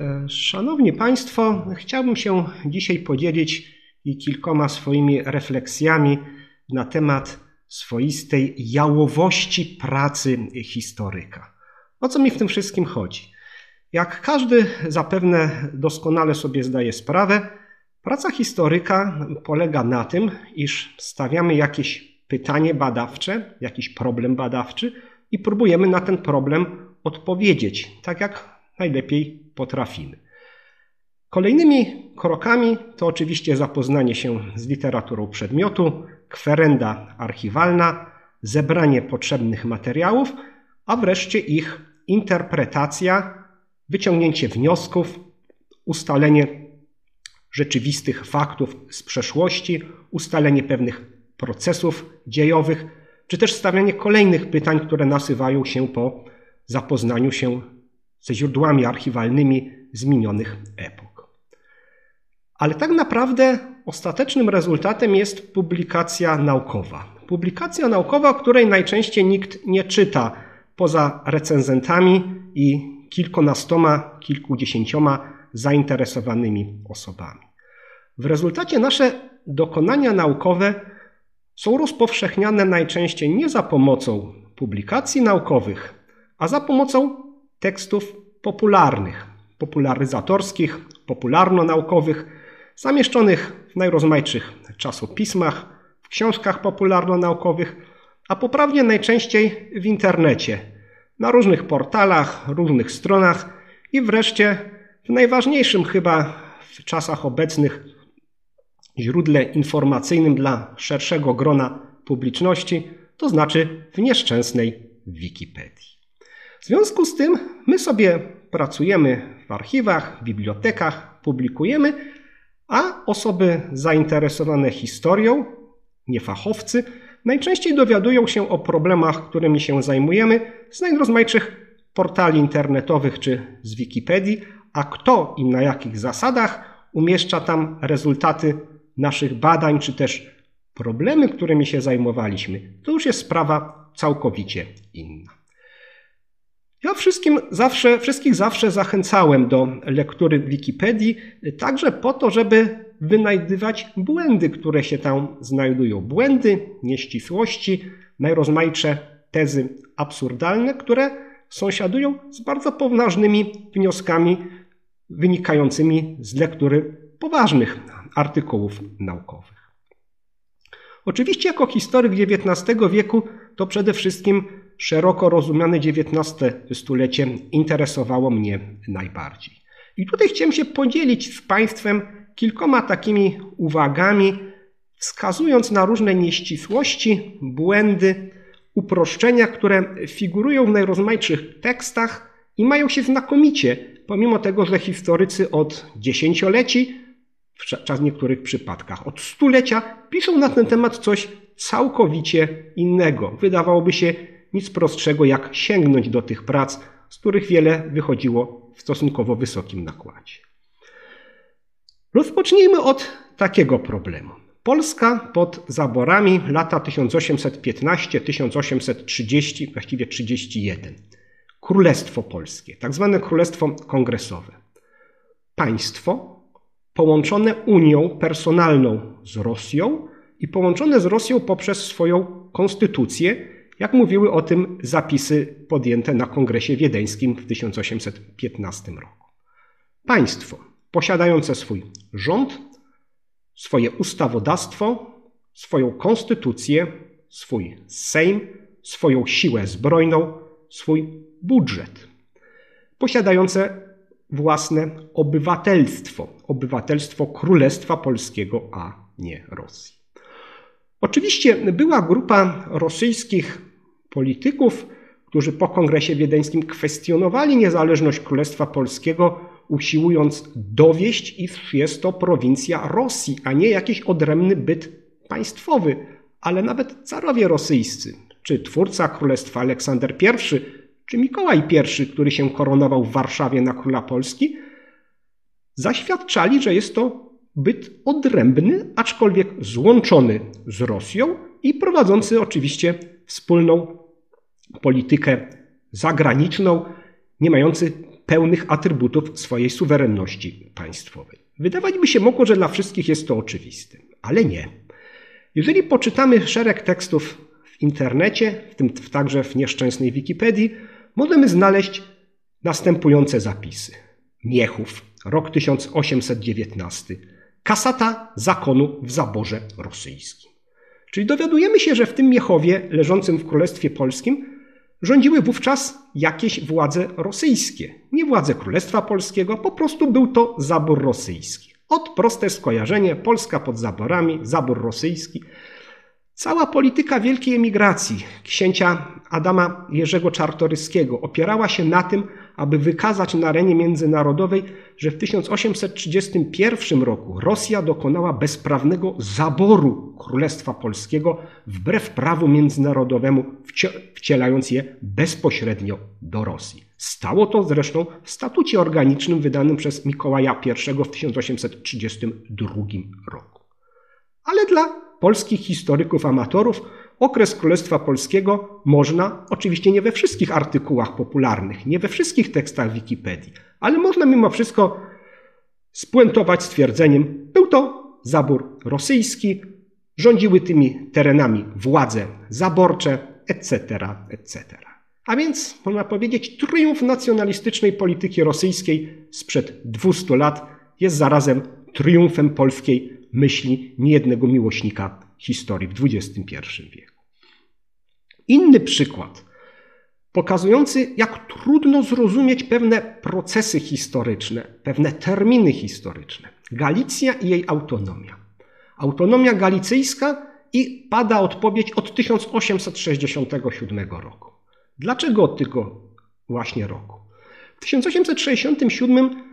E, szanowni Państwo, chciałbym się dzisiaj podzielić kilkoma swoimi refleksjami na temat swoistej jałowości pracy historyka. O co mi w tym wszystkim chodzi? Jak każdy zapewne doskonale sobie zdaje sprawę, praca historyka polega na tym, iż stawiamy jakieś pytanie badawcze, jakiś problem badawczy i próbujemy na ten problem odpowiedzieć, tak jak najlepiej potrafimy. Kolejnymi krokami to oczywiście zapoznanie się z literaturą przedmiotu, kwerenda archiwalna, zebranie potrzebnych materiałów, a wreszcie ich interpretacja, wyciągnięcie wniosków, ustalenie rzeczywistych faktów z przeszłości, ustalenie pewnych procesów dziejowych, czy też stawianie kolejnych pytań, które nasywają się po zapoznaniu się ze źródłami archiwalnymi z minionych epok. Ale tak naprawdę ostatecznym rezultatem jest publikacja naukowa. Publikacja naukowa, której najczęściej nikt nie czyta poza recenzentami i kilkunastoma, kilkudziesięcioma zainteresowanymi osobami. W rezultacie nasze dokonania naukowe są rozpowszechniane najczęściej nie za pomocą publikacji naukowych, a za pomocą tekstów popularnych, popularyzatorskich, popularno-naukowych, zamieszczonych w najrozmaitszych czasopismach, w książkach popularno-naukowych, a poprawnie najczęściej w internecie, na różnych portalach, różnych stronach i wreszcie w najważniejszym chyba w czasach obecnych źródle informacyjnym dla szerszego grona publiczności, to znaczy w nieszczęsnej Wikipedii. W związku z tym my sobie pracujemy w archiwach, bibliotekach, publikujemy, a osoby zainteresowane historią, niefachowcy, najczęściej dowiadują się o problemach, którymi się zajmujemy z najrozmaitszych portali internetowych czy z Wikipedii, a kto i na jakich zasadach umieszcza tam rezultaty naszych badań czy też problemy, którymi się zajmowaliśmy, to już jest sprawa całkowicie inna. Ja wszystkim zawsze, wszystkich zawsze zachęcałem do lektury Wikipedii, także po to, żeby wynajdywać błędy, które się tam znajdują. Błędy, nieścisłości, najrozmaitsze tezy absurdalne, które sąsiadują z bardzo poważnymi wnioskami wynikającymi z lektury poważnych artykułów naukowych. Oczywiście, jako historyk XIX wieku, to przede wszystkim szeroko rozumiane XIX stulecie interesowało mnie najbardziej. I tutaj chciałem się podzielić z Państwem kilkoma takimi uwagami, wskazując na różne nieścisłości, błędy, uproszczenia, które figurują w najrozmaitszych tekstach i mają się znakomicie, pomimo tego, że historycy od dziesięcioleci, w niektórych przypadkach od stulecia, piszą na ten temat coś całkowicie innego. Wydawałoby się nic prostszego jak sięgnąć do tych prac, z których wiele wychodziło w stosunkowo wysokim nakładzie. Rozpocznijmy od takiego problemu. Polska pod zaborami lata 1815-1830, właściwie 31. Królestwo Polskie, tak zwane Królestwo Kongresowe. Państwo połączone Unią personalną z Rosją i połączone z Rosją poprzez swoją konstytucję, jak mówiły o tym zapisy podjęte na Kongresie Wiedeńskim w 1815 roku. Państwo posiadające swój rząd, swoje ustawodawstwo, swoją konstytucję, swój Sejm, swoją siłę zbrojną, swój budżet, posiadające własne obywatelstwo, obywatelstwo Królestwa Polskiego, a nie Rosji. Oczywiście była grupa rosyjskich polityków, którzy po kongresie wiedeńskim kwestionowali niezależność Królestwa Polskiego, usiłując dowieść, iż jest to prowincja Rosji, a nie jakiś odrębny byt państwowy. Ale nawet carowie rosyjscy, czy twórca królestwa Aleksander I, czy Mikołaj I, który się koronował w Warszawie na króla Polski, zaświadczali, że jest to byt odrębny, aczkolwiek złączony z Rosją i prowadzący oczywiście wspólną politykę zagraniczną, nie mający pełnych atrybutów swojej suwerenności państwowej. Wydawać by się mogło, że dla wszystkich jest to oczywiste, ale nie. Jeżeli poczytamy szereg tekstów w internecie, w tym także w nieszczęsnej Wikipedii, możemy znaleźć następujące zapisy. Miechów, rok 1819. Kasata zakonu w zaborze rosyjskim. Czyli dowiadujemy się, że w tym Miechowie, leżącym w Królestwie Polskim, rządziły wówczas jakieś władze rosyjskie. Nie władze Królestwa Polskiego, po prostu był to zabór rosyjski. Od proste skojarzenie Polska pod zaborami, zabór rosyjski. Cała polityka wielkiej emigracji księcia Adama Jerzego Czartoryskiego opierała się na tym, aby wykazać na arenie międzynarodowej, że w 1831 roku Rosja dokonała bezprawnego zaboru Królestwa Polskiego wbrew prawu międzynarodowemu, wcielając je bezpośrednio do Rosji. Stało to zresztą w statucie organicznym wydanym przez Mikołaja I w 1832 roku. Ale dla polskich historyków amatorów okres Królestwa Polskiego można, oczywiście nie we wszystkich artykułach popularnych, nie we wszystkich tekstach Wikipedii, ale można mimo wszystko spuentować stwierdzeniem, był to zabór rosyjski, rządziły tymi terenami władze zaborcze, etc., etc. A więc, można powiedzieć, triumf nacjonalistycznej polityki rosyjskiej sprzed 200 lat jest zarazem triumfem polskiej myśli niejednego miłośnika historii w XXI wieku. Inny przykład, pokazujący, jak trudno zrozumieć pewne procesy historyczne, pewne terminy historyczne. Galicja i jej autonomia. Autonomia galicyjska i pada odpowiedź od 1867 roku. Dlaczego od tego właśnie roku? W 1867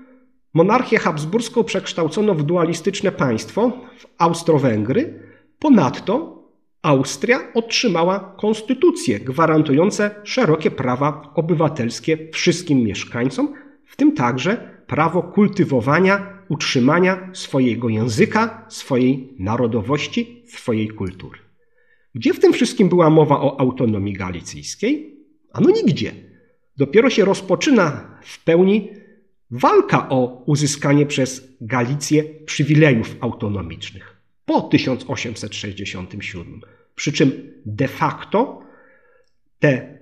Monarchię habsburską przekształcono w dualistyczne państwo, w Austro-Węgry. Ponadto Austria otrzymała konstytucje gwarantujące szerokie prawa obywatelskie wszystkim mieszkańcom, w tym także prawo kultywowania, utrzymania swojego języka, swojej narodowości, swojej kultury. Gdzie w tym wszystkim była mowa o autonomii galicyjskiej? Ano nigdzie. Dopiero się rozpoczyna w pełni walka o uzyskanie przez Galicję przywilejów autonomicznych po 1867. Przy czym de facto te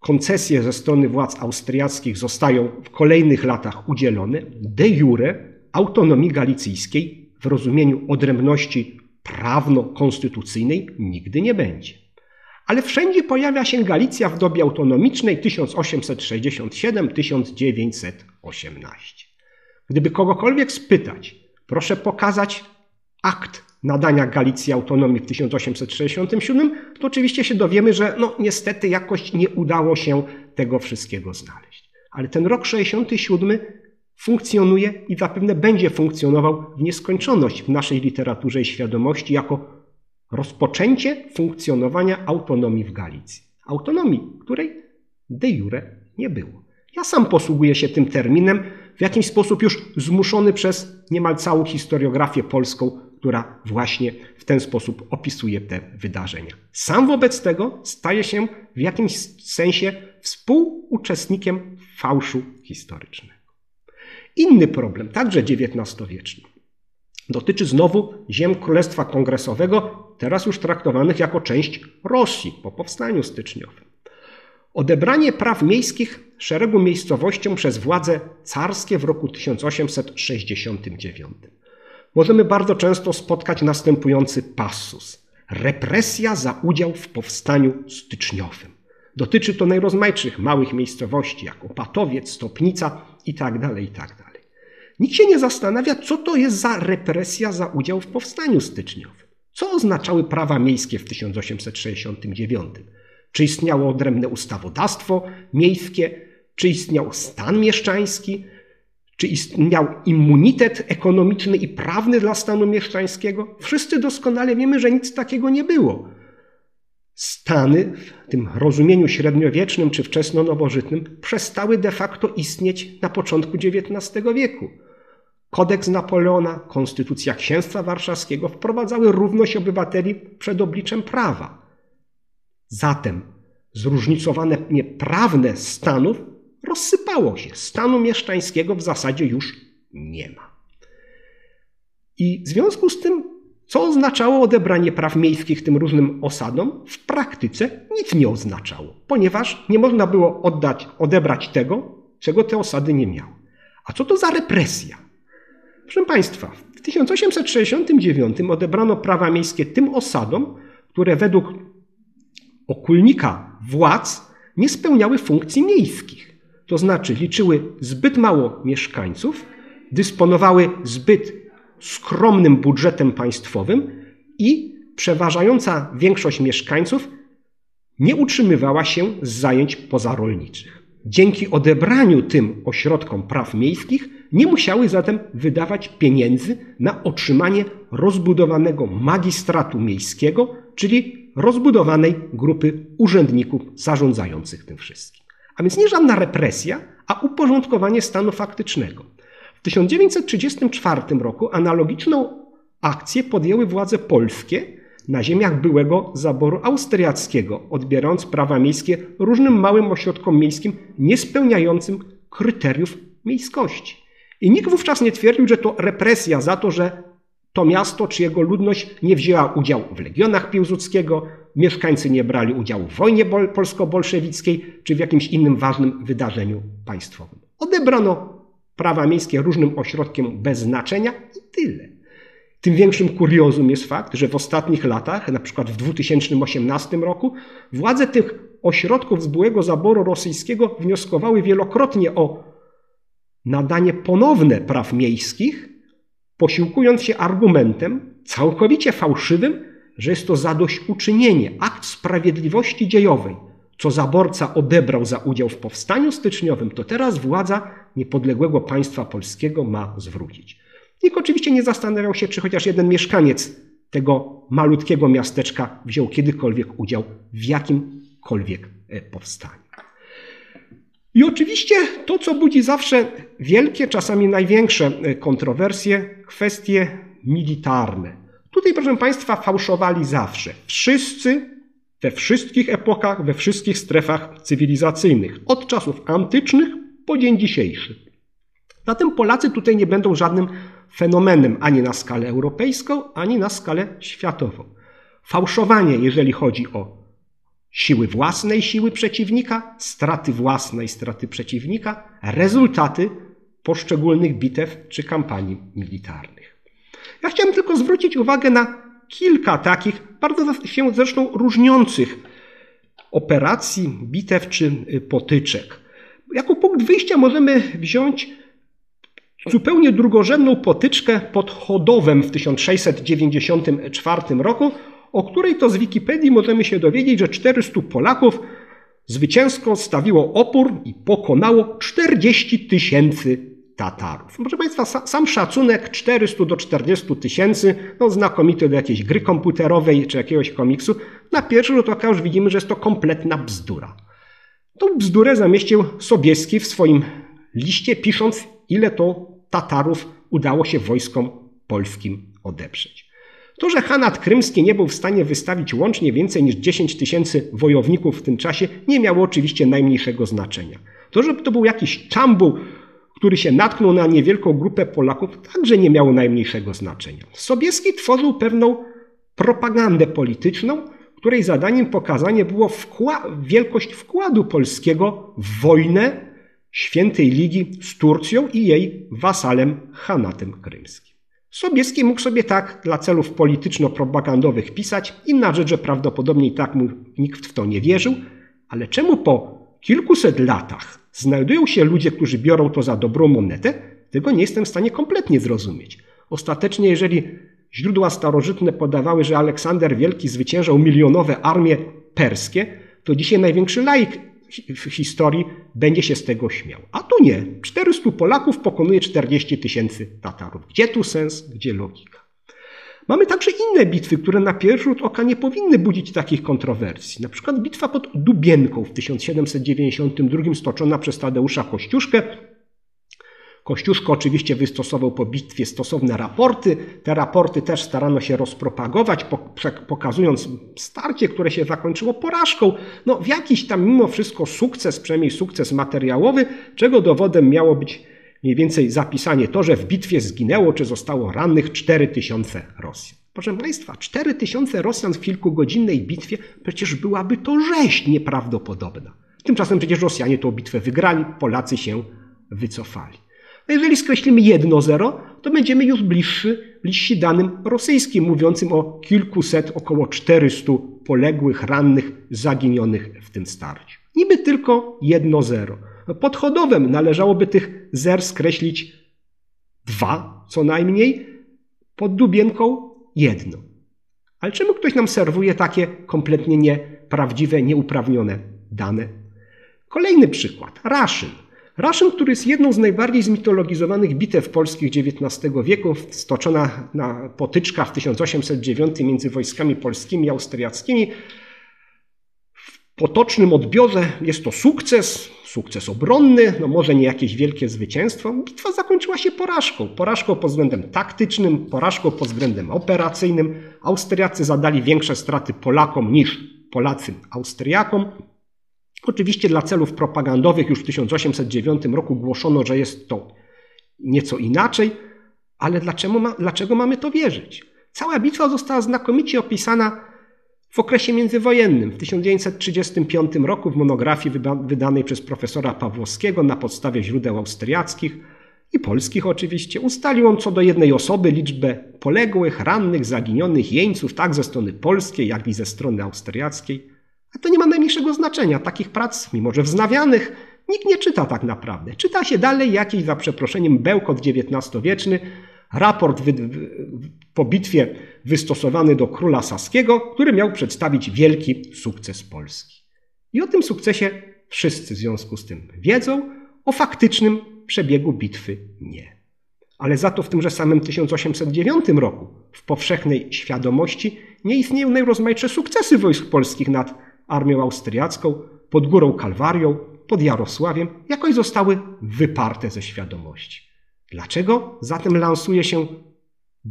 koncesje ze strony władz austriackich zostają w kolejnych latach udzielone. De jure autonomii galicyjskiej w rozumieniu odrębności prawno-konstytucyjnej nigdy nie będzie. Ale wszędzie pojawia się Galicja w dobie autonomicznej 1867-1918. Gdyby kogokolwiek spytać, proszę pokazać akt nadania Galicji autonomii w 1867, to oczywiście się dowiemy, że no niestety jakoś nie udało się tego wszystkiego znaleźć. Ale ten rok 67 funkcjonuje i zapewne będzie funkcjonował w nieskończoność w naszej literaturze i świadomości jako rozpoczęcie funkcjonowania autonomii w Galicji. Autonomii, której de jure nie było. Ja sam posługuję się tym terminem, w jakiś sposób już zmuszony przez niemal całą historiografię polską, która właśnie w ten sposób opisuje te wydarzenia. Sam wobec tego staje się w jakimś sensie współuczestnikiem fałszu historycznego. Inny problem, także XIX-wieczny, dotyczy znowu ziem Królestwa Kongresowego, teraz już traktowanych jako część Rosji po powstaniu styczniowym. Odebranie praw miejskich szeregu miejscowościom przez władze carskie w roku 1869. Możemy bardzo często spotkać następujący passus. Represja za udział w powstaniu styczniowym. Dotyczy to najrozmaitszych małych miejscowości, jak Opatowiec, Stopnica itd., tak itd. Tak Nikt się nie zastanawia, co to jest za represja za udział w powstaniu styczniowym. Co oznaczały prawa miejskie w 1869? Czy istniało odrębne ustawodawstwo miejskie? Czy istniał stan mieszczański? Czy istniał immunitet ekonomiczny i prawny dla stanu mieszczańskiego? Wszyscy doskonale wiemy, że nic takiego nie było. Stany w tym rozumieniu średniowiecznym czy wczesno-nowożytnym przestały de facto istnieć na początku XIX wieku. Kodeks Napoleona, Konstytucja Księstwa Warszawskiego wprowadzały równość obywateli przed obliczem prawa. Zatem zróżnicowane prawne stanów rozsypało się. Stanu mieszczańskiego w zasadzie już nie ma. I w związku z tym, co oznaczało odebranie praw miejskich tym różnym osadom, w praktyce nic nie oznaczało, ponieważ nie można było oddać, odebrać tego, czego te osady nie miały. A co to za represja? Proszę Państwa, w 1869 odebrano prawa miejskie tym osadom, które według okulnika władz nie spełniały funkcji miejskich. To znaczy liczyły zbyt mało mieszkańców, dysponowały zbyt skromnym budżetem państwowym i przeważająca większość mieszkańców nie utrzymywała się z zajęć pozarolniczych. Dzięki odebraniu tym ośrodkom praw miejskich nie musiały zatem wydawać pieniędzy na otrzymanie rozbudowanego magistratu miejskiego, czyli rozbudowanej grupy urzędników zarządzających tym wszystkim. A więc nie żadna represja, a uporządkowanie stanu faktycznego. W 1934 roku analogiczną akcję podjęły władze polskie na ziemiach byłego zaboru austriackiego, odbierając prawa miejskie różnym małym ośrodkom miejskim niespełniającym kryteriów miejskości. I nikt wówczas nie twierdził, że to represja za to, że to miasto czy jego ludność nie wzięła udziału w legionach Piłsudskiego, mieszkańcy nie brali udziału w wojnie polsko-bolszewickiej czy w jakimś innym ważnym wydarzeniu państwowym. Odebrano prawa miejskie różnym ośrodkiem bez znaczenia i tyle. Tym większym kuriozum jest fakt, że w ostatnich latach, na przykład w 2018 roku, władze tych ośrodków z byłego zaboru rosyjskiego wnioskowały wielokrotnie o nadanie ponowne praw miejskich, posiłkując się argumentem całkowicie fałszywym, że jest to zadośćuczynienie, akt sprawiedliwości dziejowej. Co zaborca odebrał za udział w powstaniu styczniowym, to teraz władza niepodległego państwa polskiego ma zwrócić. Nikt oczywiście nie zastanawiał się, czy chociaż jeden mieszkaniec tego malutkiego miasteczka wziął kiedykolwiek udział w jakimkolwiek e, powstaniu. I oczywiście to, co budzi zawsze wielkie, czasami największe e, kontrowersje, kwestie militarne. Tutaj, proszę Państwa, fałszowali zawsze. Wszyscy, we wszystkich epokach, we wszystkich strefach cywilizacyjnych, od czasów antycznych po dzień dzisiejszy. Zatem Polacy tutaj nie będą żadnym fenomenem ani na skalę europejską, ani na skalę światową. Fałszowanie, jeżeli chodzi o siły własnej siły przeciwnika, straty własnej straty przeciwnika, rezultaty poszczególnych bitew czy kampanii militarnych. Ja chciałem tylko zwrócić uwagę na kilka takich, bardzo się zresztą różniących operacji, bitew czy potyczek. Jako punkt wyjścia możemy wziąć zupełnie drugorzędną potyczkę pod Chodowem w 1694 roku, o której to z Wikipedii możemy się dowiedzieć, że 400 Polaków zwycięsko stawiło opór i pokonało 40 tysięcy Tatarów. Proszę Państwa, sam szacunek 400 do 40 tysięcy, no znakomity do jakiejś gry komputerowej czy jakiegoś komiksu, na pierwszy rzut oka już widzimy, że jest to kompletna bzdura. Tą bzdurę zamieścił Sobieski w swoim liście, pisząc, ile to Tatarów udało się wojskom polskim odeprzeć. To, że Hanat Krymski nie był w stanie wystawić łącznie więcej niż 10 tysięcy wojowników w tym czasie, nie miało oczywiście najmniejszego znaczenia. To, że to był jakiś czambuł, który się natknął na niewielką grupę Polaków, także nie miało najmniejszego znaczenia. Sobieski tworzył pewną propagandę polityczną, której zadaniem pokazanie było wkła wielkość wkładu polskiego w wojnę Świętej Ligi z Turcją i jej wasalem Hanatem Krymskim. Sobieski mógł sobie tak dla celów polityczno-propagandowych pisać, inna rzecz, że prawdopodobnie tak mu nikt w to nie wierzył, ale czemu po kilkuset latach znajdują się ludzie, którzy biorą to za dobrą monetę, tego nie jestem w stanie kompletnie zrozumieć. Ostatecznie, jeżeli źródła starożytne podawały, że Aleksander Wielki zwyciężał milionowe armie perskie, to dzisiaj największy laik w historii będzie się z tego śmiał. A tu nie. 400 Polaków pokonuje 40 tysięcy Tatarów. Gdzie tu sens, gdzie logika? Mamy także inne bitwy, które na pierwszy rzut oka nie powinny budzić takich kontrowersji. Na przykład bitwa pod Dubienką w 1792 stoczona przez Tadeusza Kościuszkę, Kościuszko oczywiście wystosował po bitwie stosowne raporty. Te raporty też starano się rozpropagować, pokazując starcie, które się zakończyło porażką. No, w jakiś tam mimo wszystko sukces, przynajmniej sukces materiałowy, czego dowodem miało być mniej więcej zapisanie to, że w bitwie zginęło czy zostało rannych 4000 Rosjan. Proszę Państwa, 4000 Rosjan w kilkugodzinnej bitwie przecież byłaby to rzeź nieprawdopodobna. Tymczasem przecież Rosjanie tę bitwę wygrali, Polacy się wycofali. A jeżeli skreślimy jedno zero, to będziemy już bliższy, bliżsi danym rosyjskim, mówiącym o kilkuset, około 400 poległych, rannych, zaginionych w tym starciu. Niby tylko jedno zero. Pod Chodowem należałoby tych zer skreślić dwa co najmniej, pod Dubienką jedno. Ale czemu ktoś nam serwuje takie kompletnie nieprawdziwe, nieuprawnione dane? Kolejny przykład. Raszyn. Raszyn, który jest jedną z najbardziej zmitologizowanych bitew polskich XIX wieku, stoczona na potyczka w 1809 między wojskami polskimi i austriackimi. Potocznym odbiorze jest to sukces, sukces obronny, no może nie jakieś wielkie zwycięstwo. Bitwa zakończyła się porażką. Porażką pod względem taktycznym, porażką pod względem operacyjnym. Austriacy zadali większe straty Polakom niż Polacy Austriakom. Oczywiście dla celów propagandowych już w 1809 roku głoszono, że jest to nieco inaczej, ale dlaczego, ma, dlaczego mamy to wierzyć? Cała bitwa została znakomicie opisana w okresie międzywojennym. W 1935 roku w monografii wydanej przez profesora Pawłowskiego na podstawie źródeł austriackich i polskich oczywiście ustalił on co do jednej osoby liczbę poległych, rannych, zaginionych jeńców tak ze strony polskiej, jak i ze strony austriackiej. A to nie ma najmniejszego znaczenia. Takich prac, mimo że wznawianych, nikt nie czyta tak naprawdę. Czyta się dalej jakiś, za przeproszeniem, bełkot XIX-wieczny, raport po bitwie wystosowany do króla saskiego, który miał przedstawić wielki sukces Polski. I o tym sukcesie wszyscy w związku z tym wiedzą, o faktycznym przebiegu bitwy nie. Ale za to w tymże samym 1809 roku w powszechnej świadomości nie istnieją najrozmaitsze sukcesy wojsk polskich nad armią austriacką, pod Górą Kalwarią, pod Jarosławiem, jakoś zostały wyparte ze świadomości. Dlaczego zatem lansuje się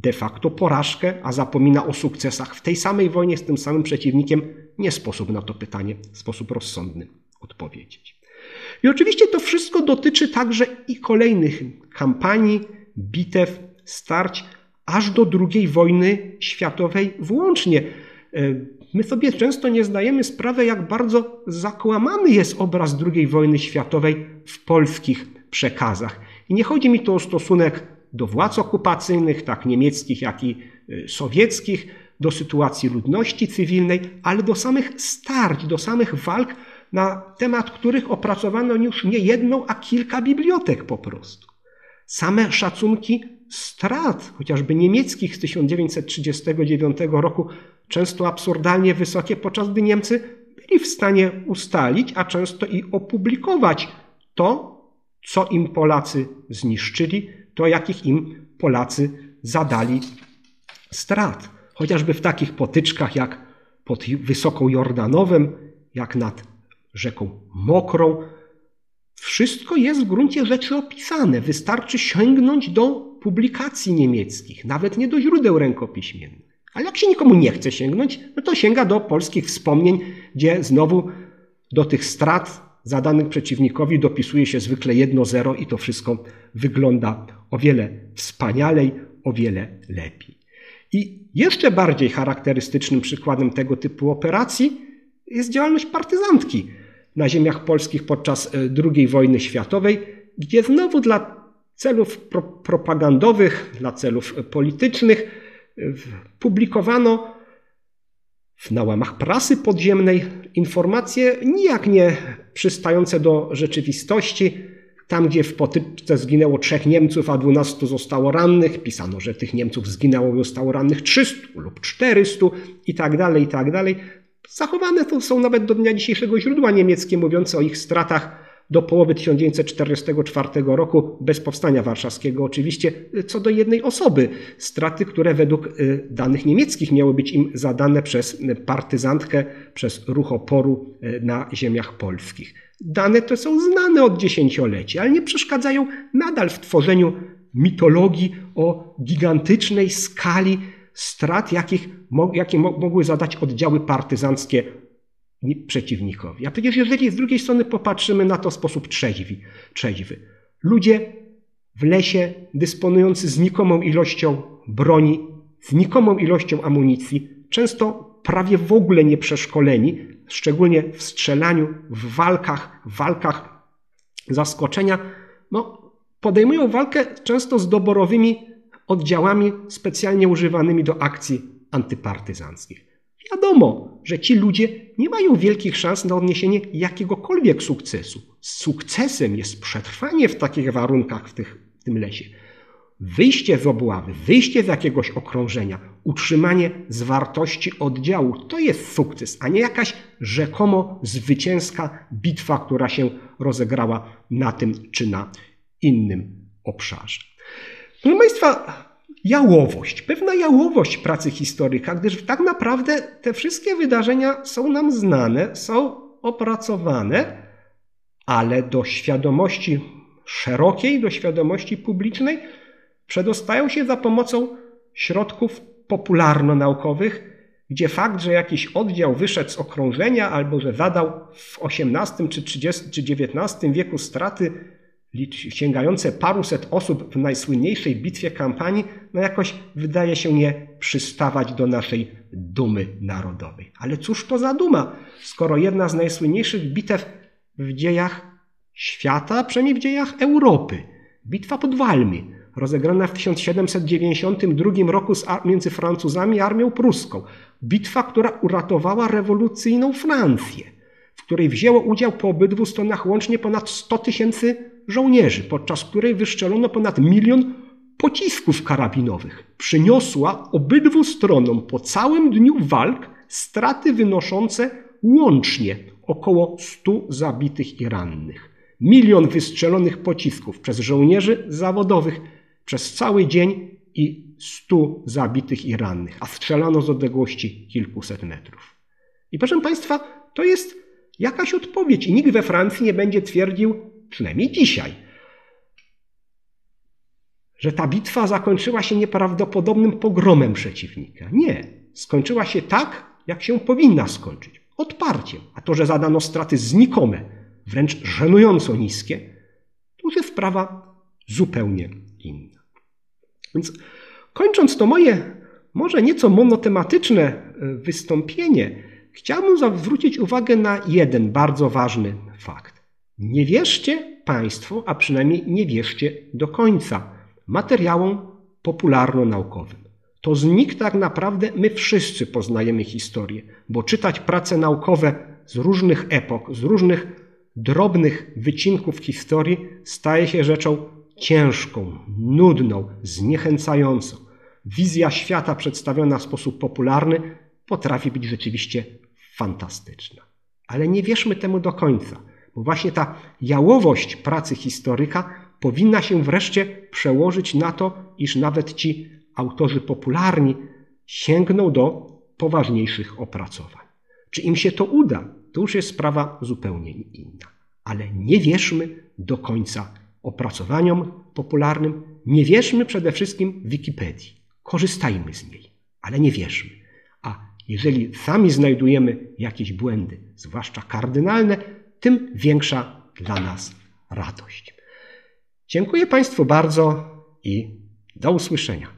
de facto porażkę, a zapomina o sukcesach w tej samej wojnie z tym samym przeciwnikiem? Nie sposób na to pytanie w sposób rozsądny odpowiedzieć. I oczywiście to wszystko dotyczy także i kolejnych kampanii, bitew, starć, aż do II wojny światowej włącznie. E, My sobie często nie zdajemy sprawy, jak bardzo zakłamany jest obraz II wojny światowej w polskich przekazach. I nie chodzi mi tu o stosunek do władz okupacyjnych, tak niemieckich, jak i y, sowieckich, do sytuacji ludności cywilnej, ale do samych starć, do samych walk, na temat których opracowano już nie jedną, a kilka bibliotek po prostu. Same szacunki strat, chociażby niemieckich z 1939 roku, często absurdalnie wysokie, podczas gdy Niemcy byli w stanie ustalić, a często i opublikować to, co im Polacy zniszczyli, to jakich im Polacy zadali strat. Chociażby w takich potyczkach jak pod Wysoką Jordanowem, jak nad rzeką Mokrą. Wszystko jest w gruncie rzeczy opisane. Wystarczy sięgnąć do publikacji niemieckich, nawet nie do źródeł rękopiśmiennych. Ale jak się nikomu nie chce sięgnąć, no to sięga do polskich wspomnień, gdzie znowu do tych strat zadanych przeciwnikowi dopisuje się zwykle jedno zero i to wszystko wygląda o wiele wspanialej, o wiele lepiej. I jeszcze bardziej charakterystycznym przykładem tego typu operacji jest działalność partyzantki na ziemiach polskich podczas e, II wojny światowej, gdzie znowu dla celów pro propagandowych, dla celów politycznych publikowano na łamach prasy podziemnej informacje nijak nie przystające do rzeczywistości. Tam, gdzie w potyczce zginęło trzech Niemców, a dwunastu zostało rannych, pisano, że tych Niemców zginęło i zostało rannych 300 lub 400 i tak dalej, i tak dalej. Zachowane to są nawet do dnia dzisiejszego źródła niemieckie mówiące o ich stratach do połowy 1944 roku, bez powstania warszawskiego oczywiście, co do jednej osoby. Straty, które według y, danych niemieckich miały być im zadane przez partyzantkę, przez ruch oporu y, na ziemiach polskich. Dane te są znane od dziesięcioleci, ale nie przeszkadzają nadal w tworzeniu mitologii o gigantycznej skali strat, jakich, jakie mogły zadać oddziały partyzanckie przeciwnikowi. A przecież jeżeli z drugiej strony popatrzymy na to w sposób trzeźwy, trzeźwy ludzie w lesie dysponujący znikomą ilością broni, znikomą ilością amunicji, często prawie w ogóle nie przeszkoleni, szczególnie w strzelaniu, w walkach, w walkach zaskoczenia, no, podejmują walkę często z doborowymi oddziałami specjalnie używanymi do akcji antypartyzanckich. Wiadomo, że ci ludzie nie mają wielkich szans na odniesienie jakiegokolwiek sukcesu. Sukcesem jest przetrwanie w takich warunkach w, tych, w tym lesie. Wyjście z obławy, wyjście z jakiegoś okrążenia, utrzymanie zwartości oddziału to jest sukces, a nie jakaś rzekomo zwycięska bitwa, która się rozegrała na tym czy na innym obszarze. Proszę Państwa, jałowość, pewna jałowość pracy historyka, gdyż tak naprawdę te wszystkie wydarzenia są nam znane, są opracowane, ale do świadomości szerokiej, do świadomości publicznej przedostają się za pomocą środków popularno-naukowych, gdzie fakt, że jakiś oddział wyszedł z okrążenia albo że zadał w XVIII czy, 30, czy XIX wieku straty sięgające paruset osób w najsłynniejszej bitwie kampanii, no jakoś wydaje się nie przystawać do naszej dumy narodowej. Ale cóż to za duma, skoro jedna z najsłynniejszych bitew w dziejach świata, przynajmniej w dziejach Europy, bitwa pod Walmi, rozegrana w 1792 roku między Francuzami a armią pruską, bitwa, która uratowała rewolucyjną Francję, w której wzięło udział po obydwu stronach łącznie ponad 100 tysięcy żołnierzy, podczas której wyszczelono ponad milion pocisków karabinowych. Przyniosła obydwu stronom po całym dniu walk straty wynoszące łącznie około 100 zabitych i rannych. Milion wystrzelonych pocisków przez żołnierzy zawodowych przez cały dzień i 100 zabitych i rannych, a strzelano z odległości kilkuset metrów. I proszę Państwa, to jest jakaś odpowiedź i nikt we Francji nie będzie twierdził, przynajmniej dzisiaj, że ta bitwa zakończyła się nieprawdopodobnym pogromem przeciwnika. Nie. Skończyła się tak, jak się powinna skończyć. Odparciem. A to, że zadano straty znikome, wręcz żenująco niskie, to już jest sprawa zupełnie inna. Więc kończąc to moje może nieco monotematyczne e, wystąpienie, chciałbym zwrócić uwagę na jeden bardzo ważny fakt. Nie wierzcie Państwo, a przynajmniej nie wierzcie do końca materiałom popularno-naukowym. To z nich tak naprawdę my wszyscy poznajemy historię, bo czytać prace naukowe z różnych epok, z różnych drobnych wycinków historii staje się rzeczą ciężką, nudną, zniechęcającą. Wizja świata przedstawiona w sposób popularny potrafi być rzeczywiście fantastyczna. Ale nie wierzmy temu do końca. Bo właśnie ta jałowość pracy historyka powinna się wreszcie przełożyć na to, iż nawet ci autorzy popularni sięgną do poważniejszych opracowań. Czy im się to uda, to już jest sprawa zupełnie inna. Ale nie wierzmy do końca opracowaniom popularnym, nie wierzmy przede wszystkim Wikipedii. Korzystajmy z niej, ale nie wierzmy. A jeżeli sami znajdujemy jakieś błędy, zwłaszcza kardynalne, tym większa dla nas radość. Dziękuję Państwu bardzo i do usłyszenia.